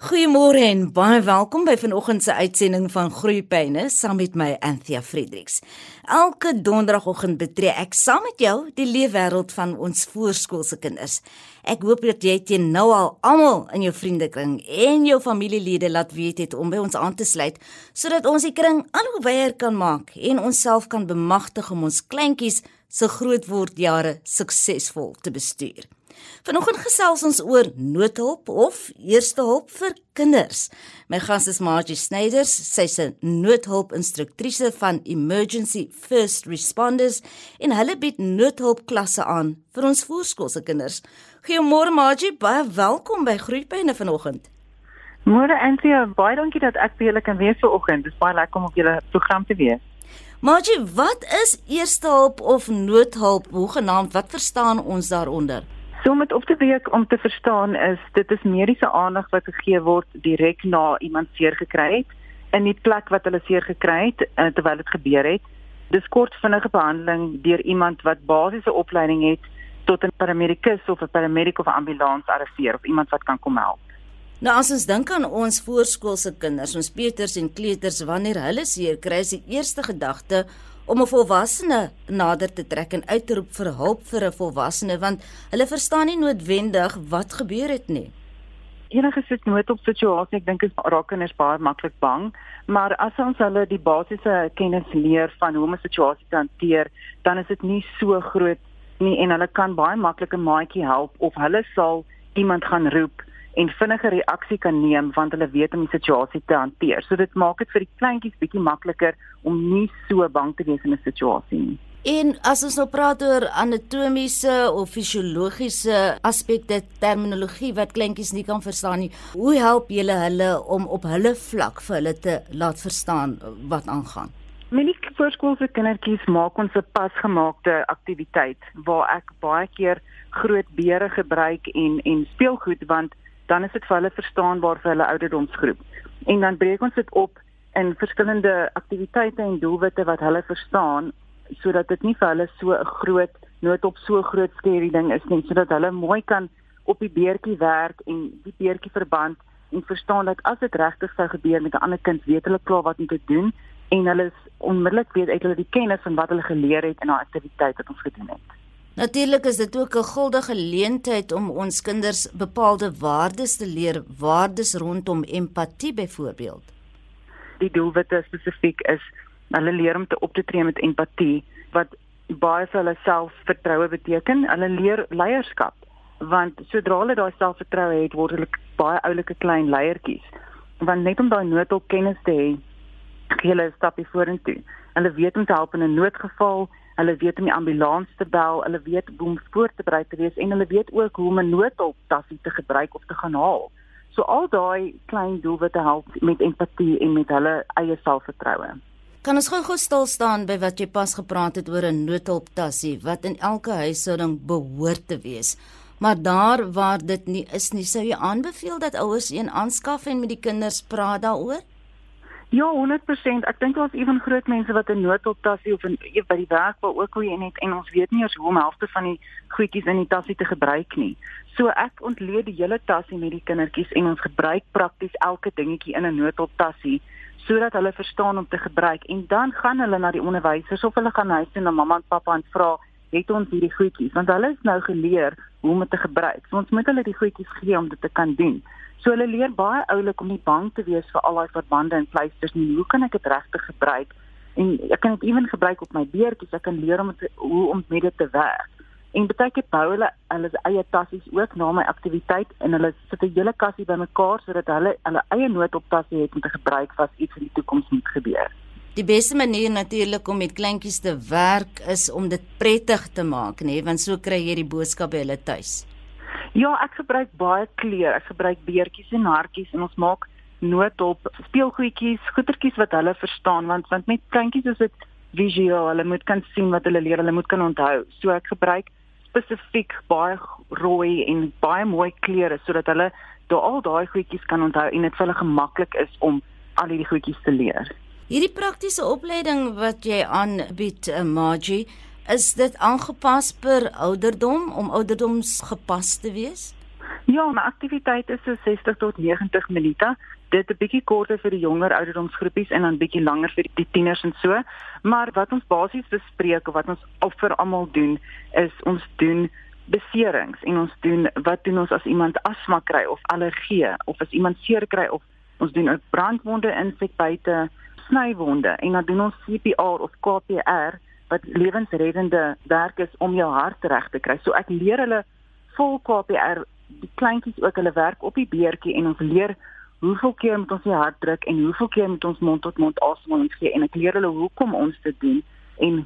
Goeiemôre en baie welkom by vanoggend se uitsending van Groeipyne saam met my Anthea Fredericks. Elke donderdagoggend betree ek saam met jou die leefwêreld van ons voorskoolse kinders. Ek hoop dat jy teen nou al almal in jou vriendekring en jou familielede laat weet het om by ons aan te sluit sodat ons die kring al hoe wyer kan maak en onsself kan bemagtig om ons kleintjies se grootword jare suksesvol te bestuur. Vanoggend gesels ons oor noodhulp of eerste hulp vir kinders. My gas is Margie Snyders, sy's 'n noodhulp-instruktrise van Emergency First Responders en hulle bied noodhulpklasse aan vir ons voorskoolse kinders. Goeiemôre Margie, baie welkom by Groepyne vanoggend. Môre Anthea, baie dankie dat ek by julle kan wees vanoggend. Dit is baie lekker om op julle program te wees. Margie, wat is eerste hulp of noodhulp? Hoe genaamd? Wat verstaan ons daaronder? So met op te week om te verstaan is dit is mediese aandag wat gegee word direk na iemand seer gekry het in die plek wat hulle seer gekry het uh, terwyl dit gebeur het. Dis kort vinnige behandeling deur iemand wat basiese opleiding het tot 'n paramedikus of 'n paramedic of 'n ambulans arriveer of iemand wat kan kom help. Nou as ons dink aan ons voorskoolse kinders, ons peuters en kleuters wanneer hulle seer kry, is die eerste gedagte om 'n volwassene nader te trek en uit te roep vir hulp vir 'n volwassene want hulle verstaan nie noodwendig wat gebeur het nie. Enige sit nood op situasie, ek dink is raak kinders baie maklik bang, maar as ons hulle die basiese kennis leer van hoe om 'n situasie te hanteer, dan is dit nie so groot nie en hulle kan baie maklik 'n maatjie help of hulle sal iemand gaan roep en vinnige reaksie kan neem want hulle weet om die situasie te hanteer. So dit maak dit vir die kleintjies bietjie makliker om nie so bang te wees in 'n situasie nie. En as ons nou praat oor anatomiese of fisiologiese aspekte terminologie wat kleintjies nie kan verstaan nie, hoe help julle hulle om op hulle vlak vir hulle te laat verstaan wat aangaan? Met die voorskoolse kindertjies maak ons 'n pasgemaakte aktiwiteit waar ek baie keer groot beere gebruik en en speelgoed want dan is dit vir hulle verstaanbaar vir hulle ouderdomsgroep. En dan breek ons dit op in verskillende aktiwiteite en doelwitte wat hulle verstaan sodat dit nie vir hulle so 'n groot nood op so groot skerry ding is nie, sodat hulle mooi kan op die beertjie werk en die beertjie verband en verstaan dat as dit regtig sou gebeur met 'n ander kind, weet hulle klaar wat om te doen en hulle is onmiddellik weet uit hulle die kennis van wat hulle geleer het in daai aktiwiteit wat ons gedoen het. Natuurlik is dit ook 'n guldige geleentheid om ons kinders bepaalde waardes te leer, waardes rondom empatie byvoorbeeld. Die doelwitte spesifiek is hulle leer om te op te tree met empatie wat baie vir hulle selfvertroue beteken. Hulle leer leierskap want sodra hulle daai selfvertroue het, word hulle baie oulike klein leiertjies. Want net om daai noodhulp kennis te hê, gee hulle 'n stapie vorentoe. Hulle weet om te help in 'n noodgeval hulle weet om die ambulans te bel, hulle weet hoe om voor te berei te wees en hulle weet ook hoe om 'n noodhulptassie te gebruik of te gaan haal. So al daai klein doelwitte help met empatie en met hulle eie selfvertroue. Kan ons gou-gou stil staan by wat jy pas gepraat het oor 'n noodhulptassie wat in elke huishouding behoort te wees. Maar daar waar dit nie is nie, sou jy aanbeveel dat ouers een aanskaf en met die kinders praat daaroor? Ja, 100%. Ek dink daar's ewen groot mense wat 'n noodoptassie of 'n by die werk waar ook hoe en het en ons weet nie eens hoe om helfte van die goedjies in die tassie te gebruik nie. So ek ontleed die hele tassie met die kindertjies en ons gebruik prakties elke dingetjie in 'n noodoptassie sodat hulle verstaan om te gebruik en dan gaan hulle na die onderwysers of hulle gaan huis toe na mamma en pappa en vra het ons hierdie goedjies want hulle is nou geleer hoe om dit te gebruik. So ons moet hulle die goedjies gee om dit te kan doen. So hulle leer baie oulik om nie bang te wees vir al daai verbande en pleisters nie. Hoe kan ek dit regtig gebruik? En ek kan dit ewen gebruik op my beertjies. Ek kan leer om het, hoe om met dit te werk. En baie keer bou hulle hulle eie tassies ook na my aktiwiteit en hulle sit 'n hele kassie bymekaar sodat hulle hulle eie noodoptassie het om te gebruik as iets in die toekoms moet gebeur. Die beste manier natuurlik om met kleintjies te werk is om dit prettig te maak, nê, want so kry jy die boodskap by hulle tuis. Ja, ek gebruik baie kleur. Ek gebruik beertjies en hartjies en ons maak noodop speelgoedjies, goetertjies wat hulle verstaan want want met kleintjies is dit visueel. Hulle moet kan sien wat hulle leer, hulle moet kan onthou. So ek gebruik spesifiek baie rooi en baie mooi kleure sodat hulle daai al daai goedjies kan onthou en dit vir hulle gemaklik is om al hierdie goedjies te leer. Hierdie praktiese opleiding wat jy aanbied, uh, Margie, is dit aangepas per ouderdom om ouderdoms gepas te wees? Ja, my aktiwiteit is so 60 tot 90 minute. Dit 'n bietjie korter vir die jonger ouderdomsgroepies en dan bietjie langer vir die tieners en so. Maar wat ons basies bespreek of wat ons al vir almal doen is ons doen beserings en ons doen wat doen ons as iemand asma kry of allergie of as iemand seer kry of ons doen 'n brandwonde insekbuite snywonde en dan doen ons CPR of KPR wat lewensreddende werk is om jou hart reg te kry. So ek leer hulle vol KPR die kleintjies ook hulle werk op die beertjie en ons leer hoeveel keer moet ons die hart druk en hoeveel keer moet ons mond tot mond asemhaling gee en ek leer hulle hoekom ons dit doen en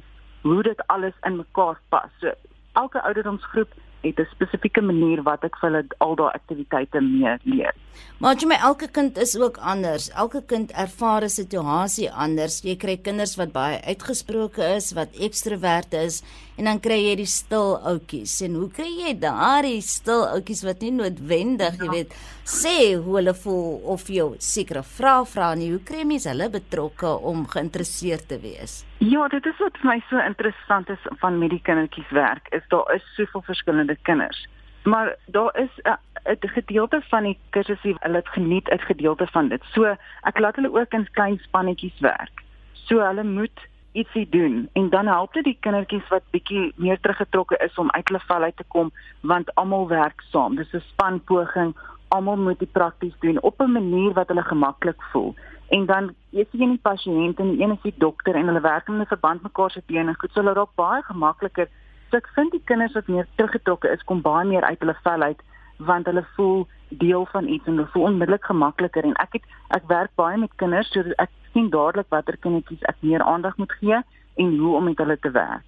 hoe dit alles in mekaar pas. So elke ouderdomsgroep het 'n spesifieke manier wat ek vir hulle al daai aktiwiteite mee leer. Maar jy my elke kind is ook anders. Elke kind ervaar 'n situasie anders. Jy kry kinders wat baie uitgesproke is, wat ekstrovert is en dan kry jy die stil ouetjies. En hoe kry jy daardie stil ouetjies wat nie noodwendig, jy ja. weet, sê hoe hulle voel of jou sekere vrae vra nie. Hoe kry mens hulle betrokke om geïnteresseerd te wees? Ja, dit is wat vir my so interessant is van met die kindertjies werk. Is daar is soveel verskillende kinders. Maar daar is 'n gedeelte van die kursusse hulle het geniet 'n gedeelte van dit. So ek laat hulle ook in klein spannetjies werk. So hulle moet ietsie doen en dan help dit die kindertjies wat bietjie meer teruggetrokke is om uit hulle vel uit te kom want almal werk saam. Dis 'n spanpoging. Almal moet dit prakties doen op 'n manier wat hulle gemaklik voel. En dan is jy nie pasiënt en die een is die dokter en hulle werk in 'n verband mekaar se bene. Goed, so hulle raak baie gemakliker So ek vind die kinders wat meer teruggetrokke is kom baie meer uit hulle vel uit want hulle voel deel van iets en hulle voel onmiddellik gemakliker en ek het ek werk baie met kinders so ek sien dadelik watter kindertjies ek meer aandag moet gee en hoe om met hulle te werk.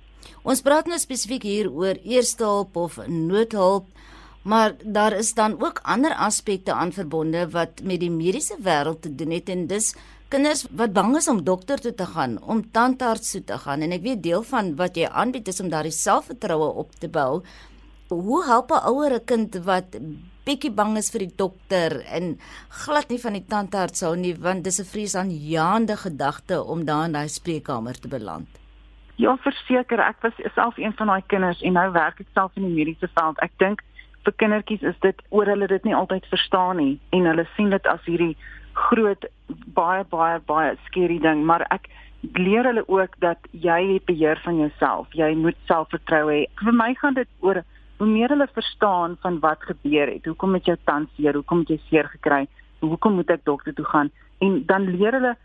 Ons praat nou spesifiek hier oor eerste hulp of noodhulp maar daar is dan ook ander aspekte aan verbonde wat met die mediese wêreld te doen het en dis kinders wat bang is om dokter toe te gaan, om tandarts toe te gaan en ek weet deel van wat jy aanbied is om daardie selfvertroue op te bou. Hoe help 'n ouer 'n kind wat bietjie bang is vir die dokter en glad nie van die tandarts hou nie want dis 'n vreesaanjaende gedagte om daar in daai spreekkamer te beland? Ja, verseker, ek was self een van daai kinders en nou werk ek self in die mediese veld. Ek dink vir kindertjies is dit oor hulle dit nie altyd verstaan nie en hulle sien dit as hierdie groot baie baie baie skerry ding, maar ek leer hulle ook dat jy het beheer van jouself. Jy moet selfvertroue hê. Vir my gaan dit oor hoe meer hulle verstaan van wat gebeur het. Hoekom het jou tand seer? Hoekom het jy seer gekry? Hoekom moet ek dokter toe gaan? En dan leer hulle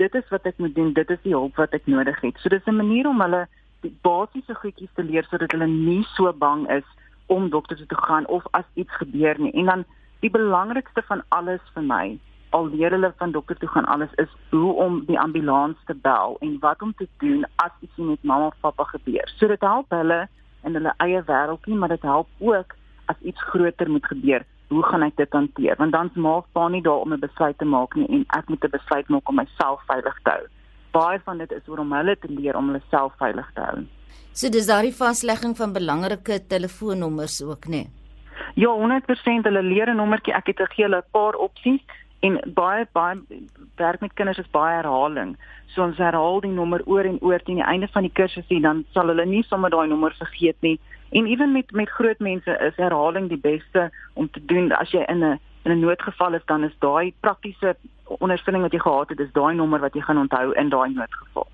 dit is wat ek moet doen. Dit is die hulp wat ek nodig het. So dis 'n manier om hulle die basiese goedjies te leer sodat hulle nie so bang is om dokter toe te gaan of as iets gebeur nie. En dan die belangrikste van alles vir my al leer hulle van dokter toe gaan alles is hoe om die ambulans te bel en wat om te doen as iets met mamma of pappa gebeur. So dit help hulle in hulle eie wêreldjie, maar dit help ook as iets groter moet gebeur. Hoe gaan ek dit hanteer? Want dan's maak pa nie daar om 'n besluit te maak nie en ek moet 'n besluit maak om myself veilig te hou. Baie van dit is oor om hulle te leer om hulle self veilig te hou. So dis daardie vaslegging van belangrike telefoonnommers ook, né? Nee? Ja, 100% hulle leer 'n nommertjie. Ek het gegee hulle 'n paar opsies en baie baie werk met kinders is baie herhaling. So ons herhaal die nommer oor en oor teen die einde van die kursus en dan sal hulle nie sommer daai nommer vergeet nie. En ewen met met groot mense is herhaling die beste om te doen as jy in 'n in 'n noodgeval is dan is daai praktiese ondervinding wat jy gehad het, is daai nommer wat jy gaan onthou in daai noodgeval.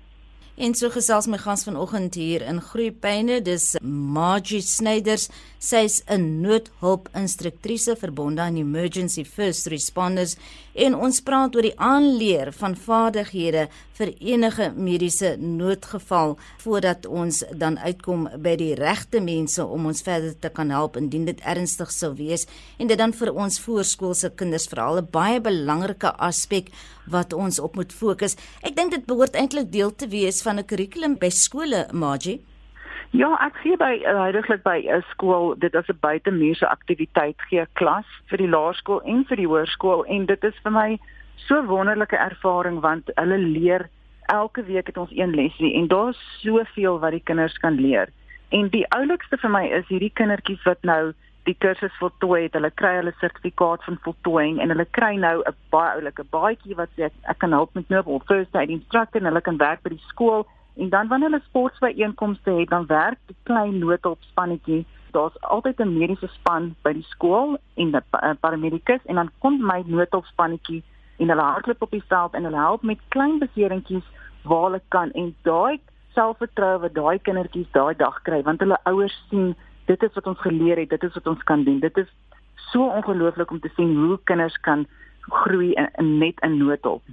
En so gesels my gas vanoggend hier in Groepyne, dis Margie Snyders. Sy's 'n noodhulp instruktrise verbonde aan Emergency First Responders en ons praat oor die aanleer van vaardighede vir enige mediese noodgeval voordat ons dan uitkom by die regte mense om ons verder te kan help indien dit ernstig sou wees en dit dan vir ons voorskoolse kinders veral 'n baie belangrike aspek wat ons op moet fokus. Ek dink dit behoort eintlik deel te wees van 'n kurrikulum by skole, Margie. Ja, ek sien by heidaglik by 'n skool, dit is 'n buitemuurse aktiwiteit gee klas vir die laerskool en vir die hoërskool en dit is vir my so wonderlike ervaring want hulle leer elke week het ons een lesie en daar's soveel wat die kinders kan leer. En die oulikste vir my is hierdie kindertjies wat nou die kursus voltooi het, hulle kry hulle sertifikaat van voltooiing en hulle kry nou 'n baie oulike baadjie wat sê ek, kan help met nou first aid instructor en hulle kan werk by die skool. En dan wanneer hulle sportbyeenkomste het, dan werk die klein noodhulpspannetjie daar's altyd 'n mediese span by die skool en 'n paramedikus en dan kom my noodhulpspannetjie en hulle hardloop op die veld en hulle help met klein beseringkies waar hulle kan en daai selfvertroue wat daai kindertjies daai dag kry want hulle ouers sien dit is wat ons geleer het dit is wat ons kan doen dit is so ongelooflik om te sien hoe kinders kan groei in, in net in noodhulp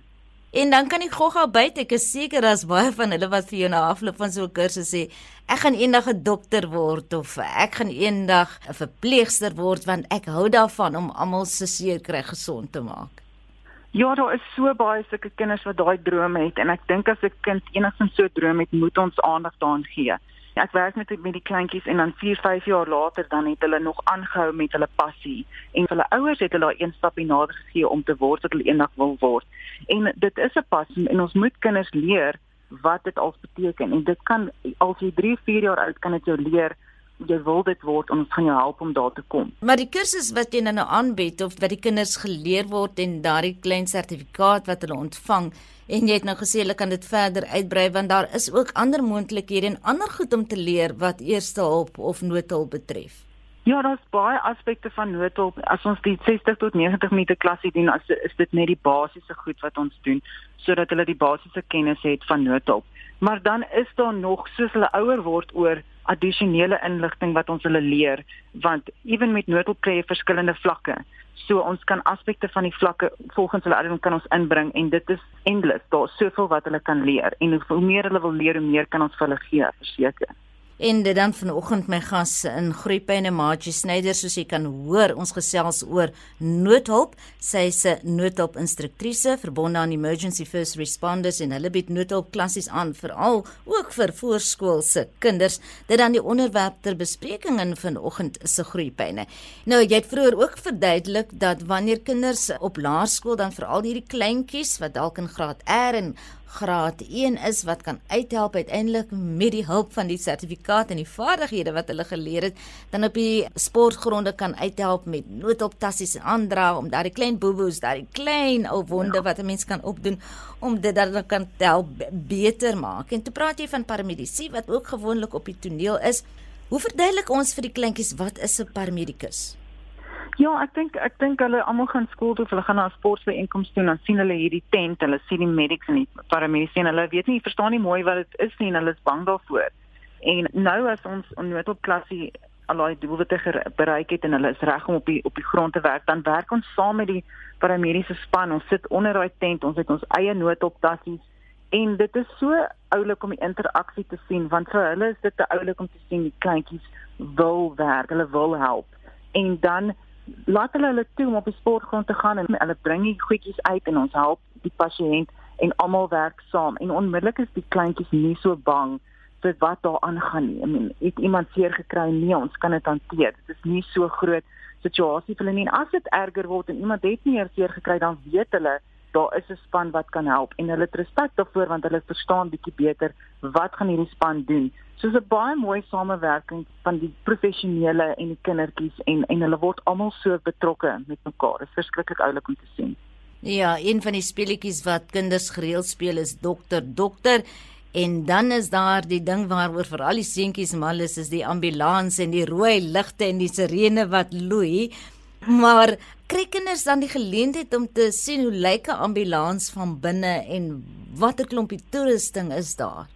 En dan kan ek gou-gou byt, ek is seker daar's baie van hulle wat vir jou na afloop van so 'n kursus sê, ek gaan eendag 'n dokter word of ek gaan eendag 'n verpleegster word want ek hou daarvan om almal se seer kry gesond te maak. Ja, daar is so baie sulke kinders wat daai drome het en ek dink as 'n kind enigsins so 'n droom het, moet ons aandag daaraan gee. Ek werk met met die kleintjies en dan 4, 5 jaar later dan het hulle nog aangehou met hulle passie en hulle ouers het hulle een stapie nader gegee om te word wat hulle eendag wil word. En dit is 'n passie en ons moet kinders leer wat dit al beteken en dit kan as jy 3, 4 jaar oud kan dit jou leer jy wil dit word ons gaan jou help om daar te kom. Maar die kursus wat jy nou aanbied of wat die kinders geleer word en daardie klein sertifikaat wat hulle ontvang, En jy het nou gesê hulle kan dit verder uitbrei want daar is ook ander moontlikhede en ander goed om te leer wat eerste hulp of noodhulp betref. Ja, daar's baie aspekte van noodhulp. As ons die 60 tot 90 minute klasie doen, as is dit net die basiese goed wat ons doen sodat hulle die basiese kennis het van noodhulp. Maar dan is daar nog soos hulle ouer word oor addisionele inligting wat ons hulle leer want ewen met noodhulp kry jy verskillende vlakke. So ons kan aspekte van die vlakke volgens hulle ouderdom kan ons inbring en dit is endless. Daar's soveel wat hulle kan leer en hoe meer hulle wil leer, hoe meer kan ons vir hulle gee, verseker. En dit dan vanoggend my gas in Groepyne Maatjie Snyder soos jy kan hoor ons gesels oor noodhulp. Sy is 'n noodhulp-instruktrise verbonde aan Emergency First Responders en hulle bied noodhulp klassies aan veral ook vir voorskoolse kinders. Dit dan die onderwerp ter bespreking in vanoggend se Groepyne. Nou jy het vroeër ook verduidelik dat wanneer kinders op laerskool dan veral hierdie kleintjies wat dalk in graad R en graad 1 is wat kan uithelp uiteindelik met die hulp van die sertifikaat en die vaardighede wat hulle geleer het dan op die sportgronde kan uithelp met noodoptassies en aandra om daai klein boeboes, daai klein ou wonde wat 'n mens kan opdoen om dit dan kan help beter maak. En toe praat jy van paramedici wat ook gewoonlik op die toneel is. Hoe verduidelik ons vir die kleintjies wat is 'n paramedikus? Ja, ek dink ek dink hulle almal gaan skool toe, hulle gaan na 'n sportbyeenkoms toe en dan sien hulle hierdie tent, hulle sien die medics en die paramedici en hulle weet nie, verstaan nie mooi wat dit is nie en hulle is bang daarvoor. En nou as ons onnodig klasie al daai doelwitte bereik het en hulle is reg om op die op die grond te werk, dan werk ons saam met die paramediese span. Ons sit onder daai tent, ons het ons eie noodoptassies en dit is so oulik om die interaksie te sien want vir hulle is dit te oulik om te sien die kleintjies wil werk, hulle wil help. En dan laat hulle hulle toe om op die sportgrond te gaan en hulle bring die goedjies uit en ons help die pasiënt en almal werk saam en onmiddellik is die kleintjies nie so bang vir wat daar aangaan nie. I mean, het iemand seer gekry? Nee, ons kan dit hanteer. Dit is nie so groot situasie vir hulle nie. En as dit erger word en iemand het nie seer gekry dan weet hulle daar is 'n span wat kan help en hulle het respek daarvoor want hulle verstaan bietjie beter wat gaan hierdie span doen. So 'n baie mooi samewerking van die professionele en die kindertjies en en hulle word almal so betrokke met mekaar. Dit is verskriklik oulik om te sien. Ja, een van die speletjies wat kinders gereeld speel is dokter dokter en dan is daar die ding waaroor vir al die seentjies mal is is die ambulans en die rooi ligte en die sirene wat loei. Maar kry kinders dan die geleentheid om te sien hoe lyk 'n ambulans van binne en watter klompie toerusting is daar?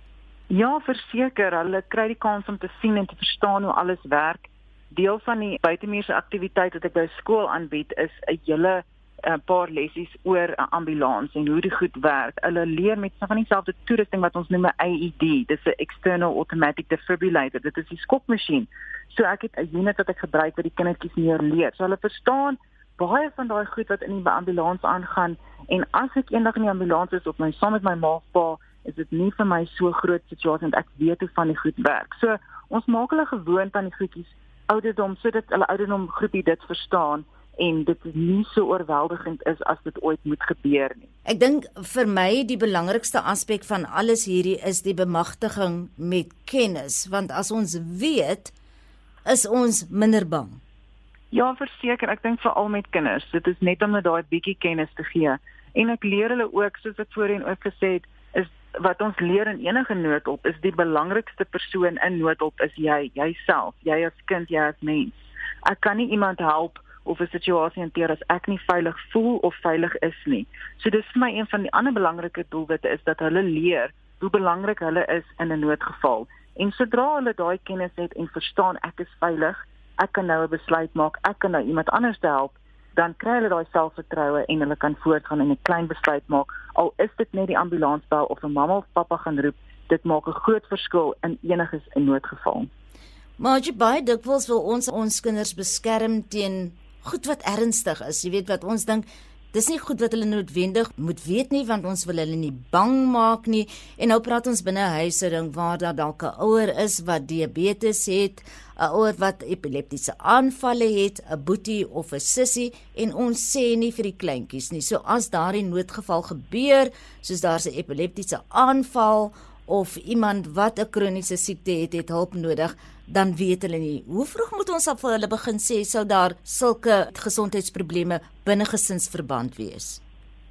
Ja, verseker, hulle kry die kans om te sien en te verstaan hoe alles werk. Deel van die buitemuurse aktiwiteit wat ek by skool aanbied is 'n hele 'n paar lessies oor 'n ambulans en hoe dit goed werk. Hulle leer met van dieselfde toerusting wat ons noem 'n AED. Dis 'n external automatic defibrillator. Dit is die skopmasjien. So ek het 'n unit wat ek gebruik vir die kindertjies meer leer. So hulle verstaan baie van daai goed wat in die ambulans aangaan en as ek eendag in die ambulans is of my saam met my ma pa is dit nie vir my so groot situasie want ek weet hoe van die goed werk. So ons maak hulle gewoond aan die goedjies ouderdom sodat hulle ouderdom groepie dit verstaan en dit nie so oorweldigend is as dit ooit moet gebeur nie. Ek dink vir my die belangrikste aspek van alles hierdie is die bemagtiging met kennis want as ons weet is ons minder bang. Ja, verseker, ek dink veral met kinders. Dit is net om net daai bietjie kennis te gee en ek leer hulle ook soos ek voorheen ook gesê het is wat ons leer in enige noodhulp is die belangrikste persoon in noodhulp is jy, jouself, jy as kind, jy as mens. Ek kan nie iemand help of 'n situasie hanteer as ek nie veilig voel of veilig is nie. So dis vir my een van die ander belangrike doelwitte is dat hulle leer hoe belangrik hulle is in 'n noodgeval. En sodra hulle daai kennis het en verstaan ek is veilig, ek kan nou 'n besluit maak, ek kan nou iemand anders help, dan kry hulle daai selfvertroue en hulle kan voortgaan en 'n klein besluit maak. Al is dit net die ambulans bel of 'n mamma of pappa gaan roep, dit maak 'n groot verskil in enige 'n noodgeval. Maar jy baie dikwels wil ons ons kinders beskerm teen goed wat ernstig is. Jy weet wat ons dink Dis nie goed wat hulle noodwendig moet weet nie want ons wil hulle nie bang maak nie. En nou praat ons binne 'n huishouding waar daar dalk 'n ouer is wat diabetes het, 'n ouer wat epileptiese aanvalle het, 'n boetie of 'n sussie en ons sê nie vir die kleintjies nie. So as daardie noodgeval gebeur, soos daar's 'n epileptiese aanval of iemand wat 'n kroniese siekte het, het hulp nodig, dan weet hulle nie. Hoe vroeg moet ons af vir hulle begin sê sou daar sulke gesondheidsprobleme binne gesinsverband wees?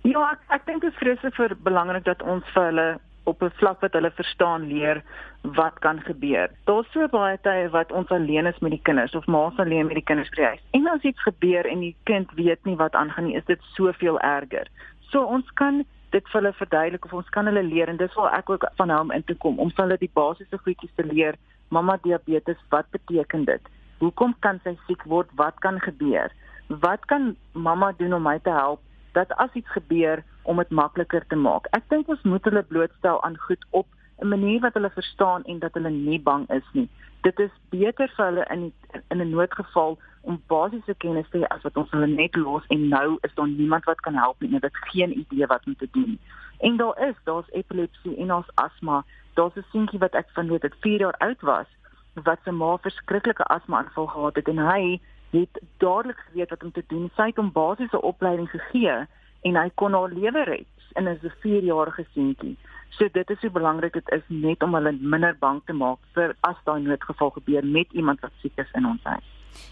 Ja, ek ek dink dit is vreeslik vir belangrik dat ons vir hulle op 'n vlak wat hulle verstaan leer wat kan gebeur. Daar's so baie tye wat ons alleen is met die kinders of ma's alleen met die kinders by huis. En as iets gebeur en die kind weet nie wat aangaan nie, is dit soveel erger. So ons kan dit vir hulle verduidelik of ons kan hulle leer en dis waar ek ook van hom in toe kom om vir hulle die basiese goedjies te leer mamma diabetes, wat beteken dit? Hoekom kan sy siek word? Wat kan gebeur? Wat kan mamma doen om my te help dat as iets gebeur om dit makliker te maak? Ek dink ons moet hulle blootstel aan goed op 'n manier wat hulle verstaan en dat hulle nie bang is nie. Dit is beter vir hulle in in 'n noodgeval om basiese kennis te hê as wat ons hulle net los en nou is daar niemand wat kan help nie. Hulle het geen idee wat om te doen. En daar is, daar's epilepsie en ons asma daar's 'n seentjie wat ek van weet het 4 jaar oud was wat se ma verskriklike asma aanval gehad het en hy het dadelik geweet wat om te doen. Sy het hom basiese opleiding gegee en hy kon haar lewe red in 'n 4-jarige seentjie. So dit is so belangrik dit is net om hulle minder bang te maak vir as daai noodgeval gebeur met iemand wat siek is in ons huis.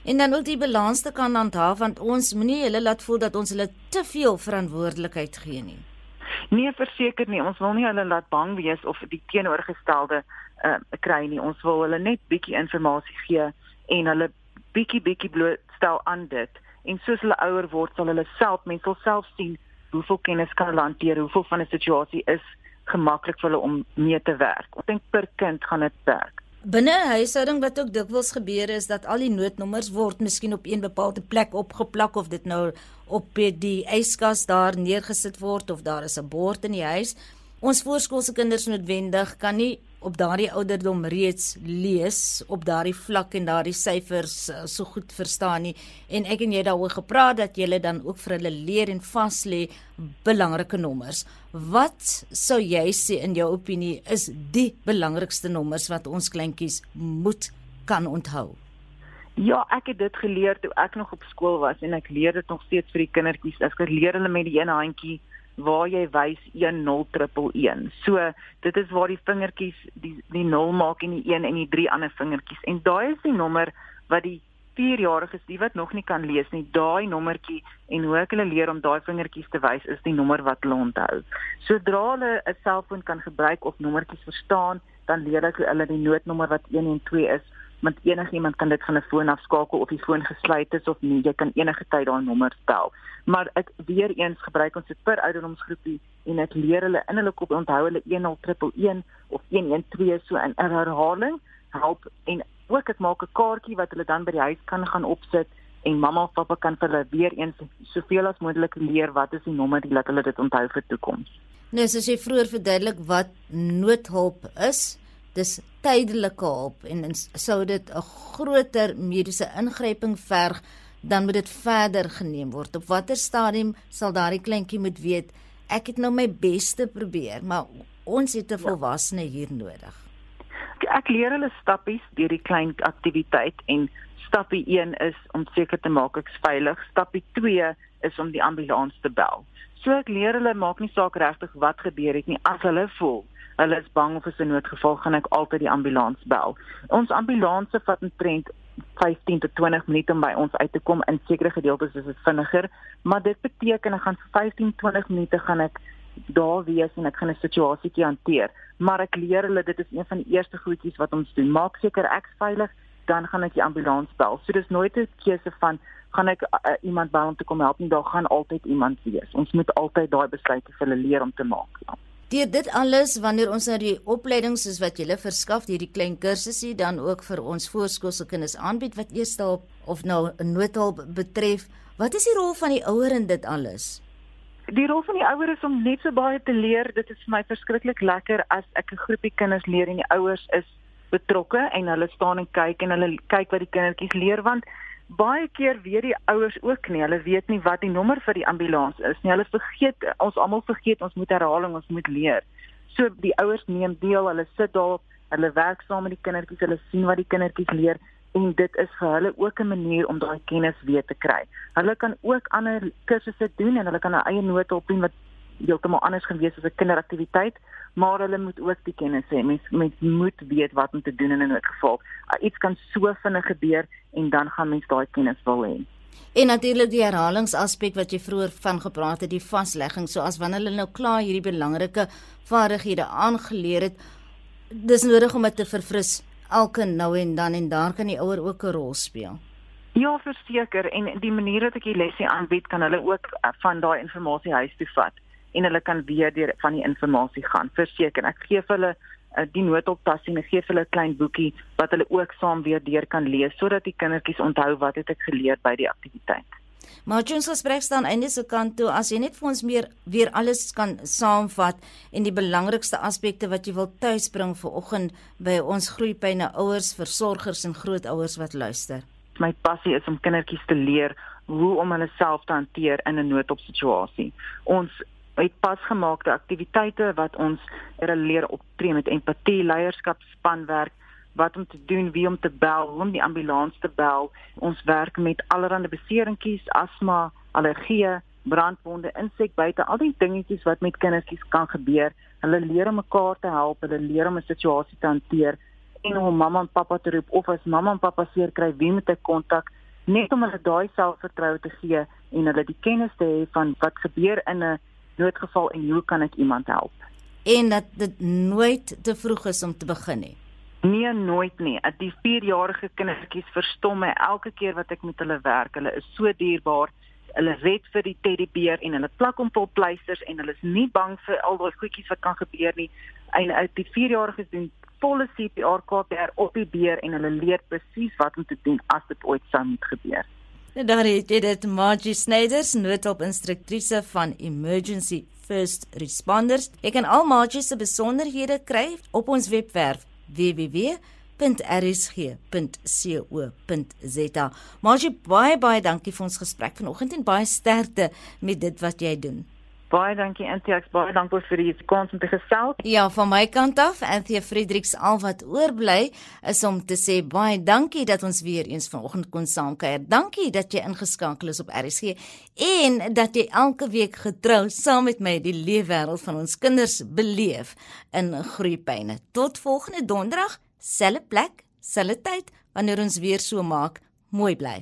En dan wil die balans te kan handhaaf want ons moenie hulle laat voel dat ons hulle te veel verantwoordelikheid gee nie. Nee, verseker nie. Ons wil nie hulle laat bang wees of die teenoorgestelde uh, kry nie. Ons wil hulle net bietjie inligting gee en hulle bietjie bietjie blootstel aan dit. En soos hulle ouer word, sal hulle self mensel self sien hoeveel kennis kan hulle hanteer, hoeveel van 'n situasie is gemaklik vir hulle om mee te werk. Ek dink per kind gaan dit werk. Binne 'n huishouding wat ook dikwels gebeur is dat al die noodnommers word miskien op een bepaalde plek opgeplak of dit nou op die yskas daar neergesit word of daar is 'n bord in die huis. Ons voorskoolse kinders noodwendig kan nie op daardie ouderdom reeds lees op daardie vlak en daardie syfers uh, so goed verstaan nie en ek en jy daaroor gepraat dat jy dan ook vir hulle leer en vas lê belangrike nommers. Wat sou jy sê in jou opinie is die belangrikste nommers wat ons kleintjies moet kan onthou? Ja, ek het dit geleer toe ek nog op skool was en ek leer dit nog steeds vir die kindertjies. Ek leer hulle met die een handjie waar jy wys 1011. So dit is waar die vingertjies die die 0 maak en die 1 en die 3 ander vingertjies. En daai is die nommer wat die 4-jariges die wat nog nie kan lees nie, daai nommertjie en hoe ek hulle leer om daai vingertjies te wys is die nommer wat hulle onthou. Sodra hulle 'n selfoon kan gebruik of nommertjies verstaan, dan leer ek hulle die noodnommer wat 1 en 2 is want enigiemand kan dit van 'n foon afskakel of die foon gesluit is of nie, jy kan enige tyd daai nommer bel. Maar ek weer eens gebruik ons dit per ouderdomsgroepie en ek leer hulle in hulle kop onthou hulle 1011 of 112 so in herhaling help en ook ek maak 'n kaartjie wat hulle dan by die huis kan gaan opsit en mamma of pappa kan vir hulle weer eens soveel as moontlik leer wat is die nommer laat hulle dit onthou vir toekoms. Nou soos jy vroeër verduidelik wat noodhulp is, dis tydelike hulp en sou dit 'n groter mediese ingryping verg dan moet dit verder geneem word. Op watter stadium sal daardie kleintjie moet weet ek het nou my bes te probeer, maar ons het 'n ja. volwassene hier nodig. Ek leer hulle stappies deur die klein aktiwiteit en stappie 1 is om seker te maak ek's veilig. Stappie 2 is om die ambulans te bel. So ek leer hulle maak nie saak regtig wat gebeur het nie as hulle voel hulle is bang of is 'n noodgeval gaan ek altyd die ambulans bel. Ons ambulanse vat omtrent 15 tot 20 minute om by ons uit te kom in sekere gedeeltes is dit vinniger, maar dit beteken ek gaan vir 15 20 minute gaan ek daar wees en ek gaan 'n situasietjie hanteer, maar ek leer hulle dit is een van die eerste goedjies wat ons doen. Maak seker ek's veilig, dan gaan ek die ambulans bel. So dis nooit 'n keuse van gaan ek uh, iemand bel om te kom help nie, daar gaan altyd iemand wees. Ons moet altyd daai besluite vir hulle leer om te maak. Ja. Deur dit alles wanneer ons nou die opleidings soos wat julle verskaf hierdie klein kursusse dan ook vir ons voorskoolse kinders aanbied wat eers daar of nou 'n noodhulp betref, wat is die rol van die ouer in dit alles? Die rol van die ouer is om net so baie te leer. Dit is vir my verskriklik lekker as ek 'n groepie kinders leer en die ouers is betrokke en hulle staan en kyk en hulle kyk wat die kindertjies leer want baie keer weet die ouers ook nie. Hulle weet nie wat die nommer vir die ambulans is nie. Hulle vergeet, ons almal vergeet, ons moet herhaling, ons moet leer. So die ouers neem deel, hulle sit daar, hulle werk saam met die kindertjies, hulle sien wat die kindertjies leer en dit is vir hulle ook 'n manier om daai kennis weer te kry. Hulle kan ook ander kursusse doen en hulle kan 'n eie noodhulp doen wat heeltemal anders gewees as 'n kinderaktiwiteit, maar hulle moet ook die kennis hê. Mens mens moet weet wat om te doen in 'n noodgeval. Uh, iets kan so vinnig gebeur en dan gaan mens daai kennis wil hê. En natuurlik die herhalingsaspek wat jy vroeër van gepraat het, die vaslegging, so as wanneer hulle nou klaar hierdie belangrike vaardighede aangeleer het, dis nodig om dit te verfris elke nou en dan en daar kan die ouer ook 'n rol speel. Ja, verseker en die manier wat ek die lesie aanbied kan hulle ook uh, van daai inligting huis toe vat en hulle kan weer deur van die inligting gaan. Verseker, ek gee vir hulle uh, die noodoptassie en ek gee vir hulle 'n klein boekie wat hulle ook saam weer deur kan lees sodat die kindertjies onthou wat het ek geleer by die aktiwiteit. Maar ons gesprek staan einde se kant toe as jy net vir ons meer weer alles kan saamvat en die belangrikste aspekte wat jy wil tuisbring vir oggend by ons groeipyne ouers, versorgers en grootouers wat luister. My passie is om kindertjies te leer hoe om hulle self te hanteer in 'n noodopsituasie. Ons met pasgemaakte aktiwiteite wat ons leer optree met empatie, leierskap, spanwerk, wat om te doen, wie om te bel, hoe om die ambulans te bel. Ons werk met allerlei beseringkies, asma, allergie, brandwonde, insekbyte, al die dingetjies wat met kindertjies kan gebeur. Hulle leer om mekaar te help, hulle leer om 'n situasie te hanteer en om mamma en pappa te roep of as mamma en pappa seer kry, wie moet ek kontak? Net om hulle daai selfvertroue te gee en hulle die kennis te hê van wat gebeur in 'n noodgeval en hoe kan ek iemand help? En dat dit nooit te vroeg is om te begin nie. Nee, nooit nie. Die 4-jarige kindertjies verstom my elke keer wat ek met hulle werk. Hulle is so dierbaar. Hulle red vir die teddybeer en hulle plak hom vol pleisters en hulle is nie bang vir al daai goedjies wat kan gebeur nie. En uit die 4-jariges doen volle CPR KPR op die beer en hulle leer presies wat om te doen as dit ooit sou moet gebeur. En daar het dit Margie Snyders, noodhulp-instruktrise van Emergency First Responders. Ek kan al Margie se besonderhede kry op ons webwerf www.rsg.co.za. Margie, baie baie dankie vir ons gesprek vanoggend en baie sterkte met dit wat jy doen. Baie dankie Anthea, baie dankie vir die kans om te gesels. Ja, van my kant af, Anthea Fredericks, al wat oorbly is om te sê baie dankie dat ons weer eens vanoggend kon saamkuier. Dankie dat jy ingeskakel is op RSG en dat jy elke week getrou saam met my die leefwêreld van ons kinders beleef in Groepyne. Tot volgende donderdag, selfe plek, selfe tyd wanneer ons weer so maak. Mooi bly.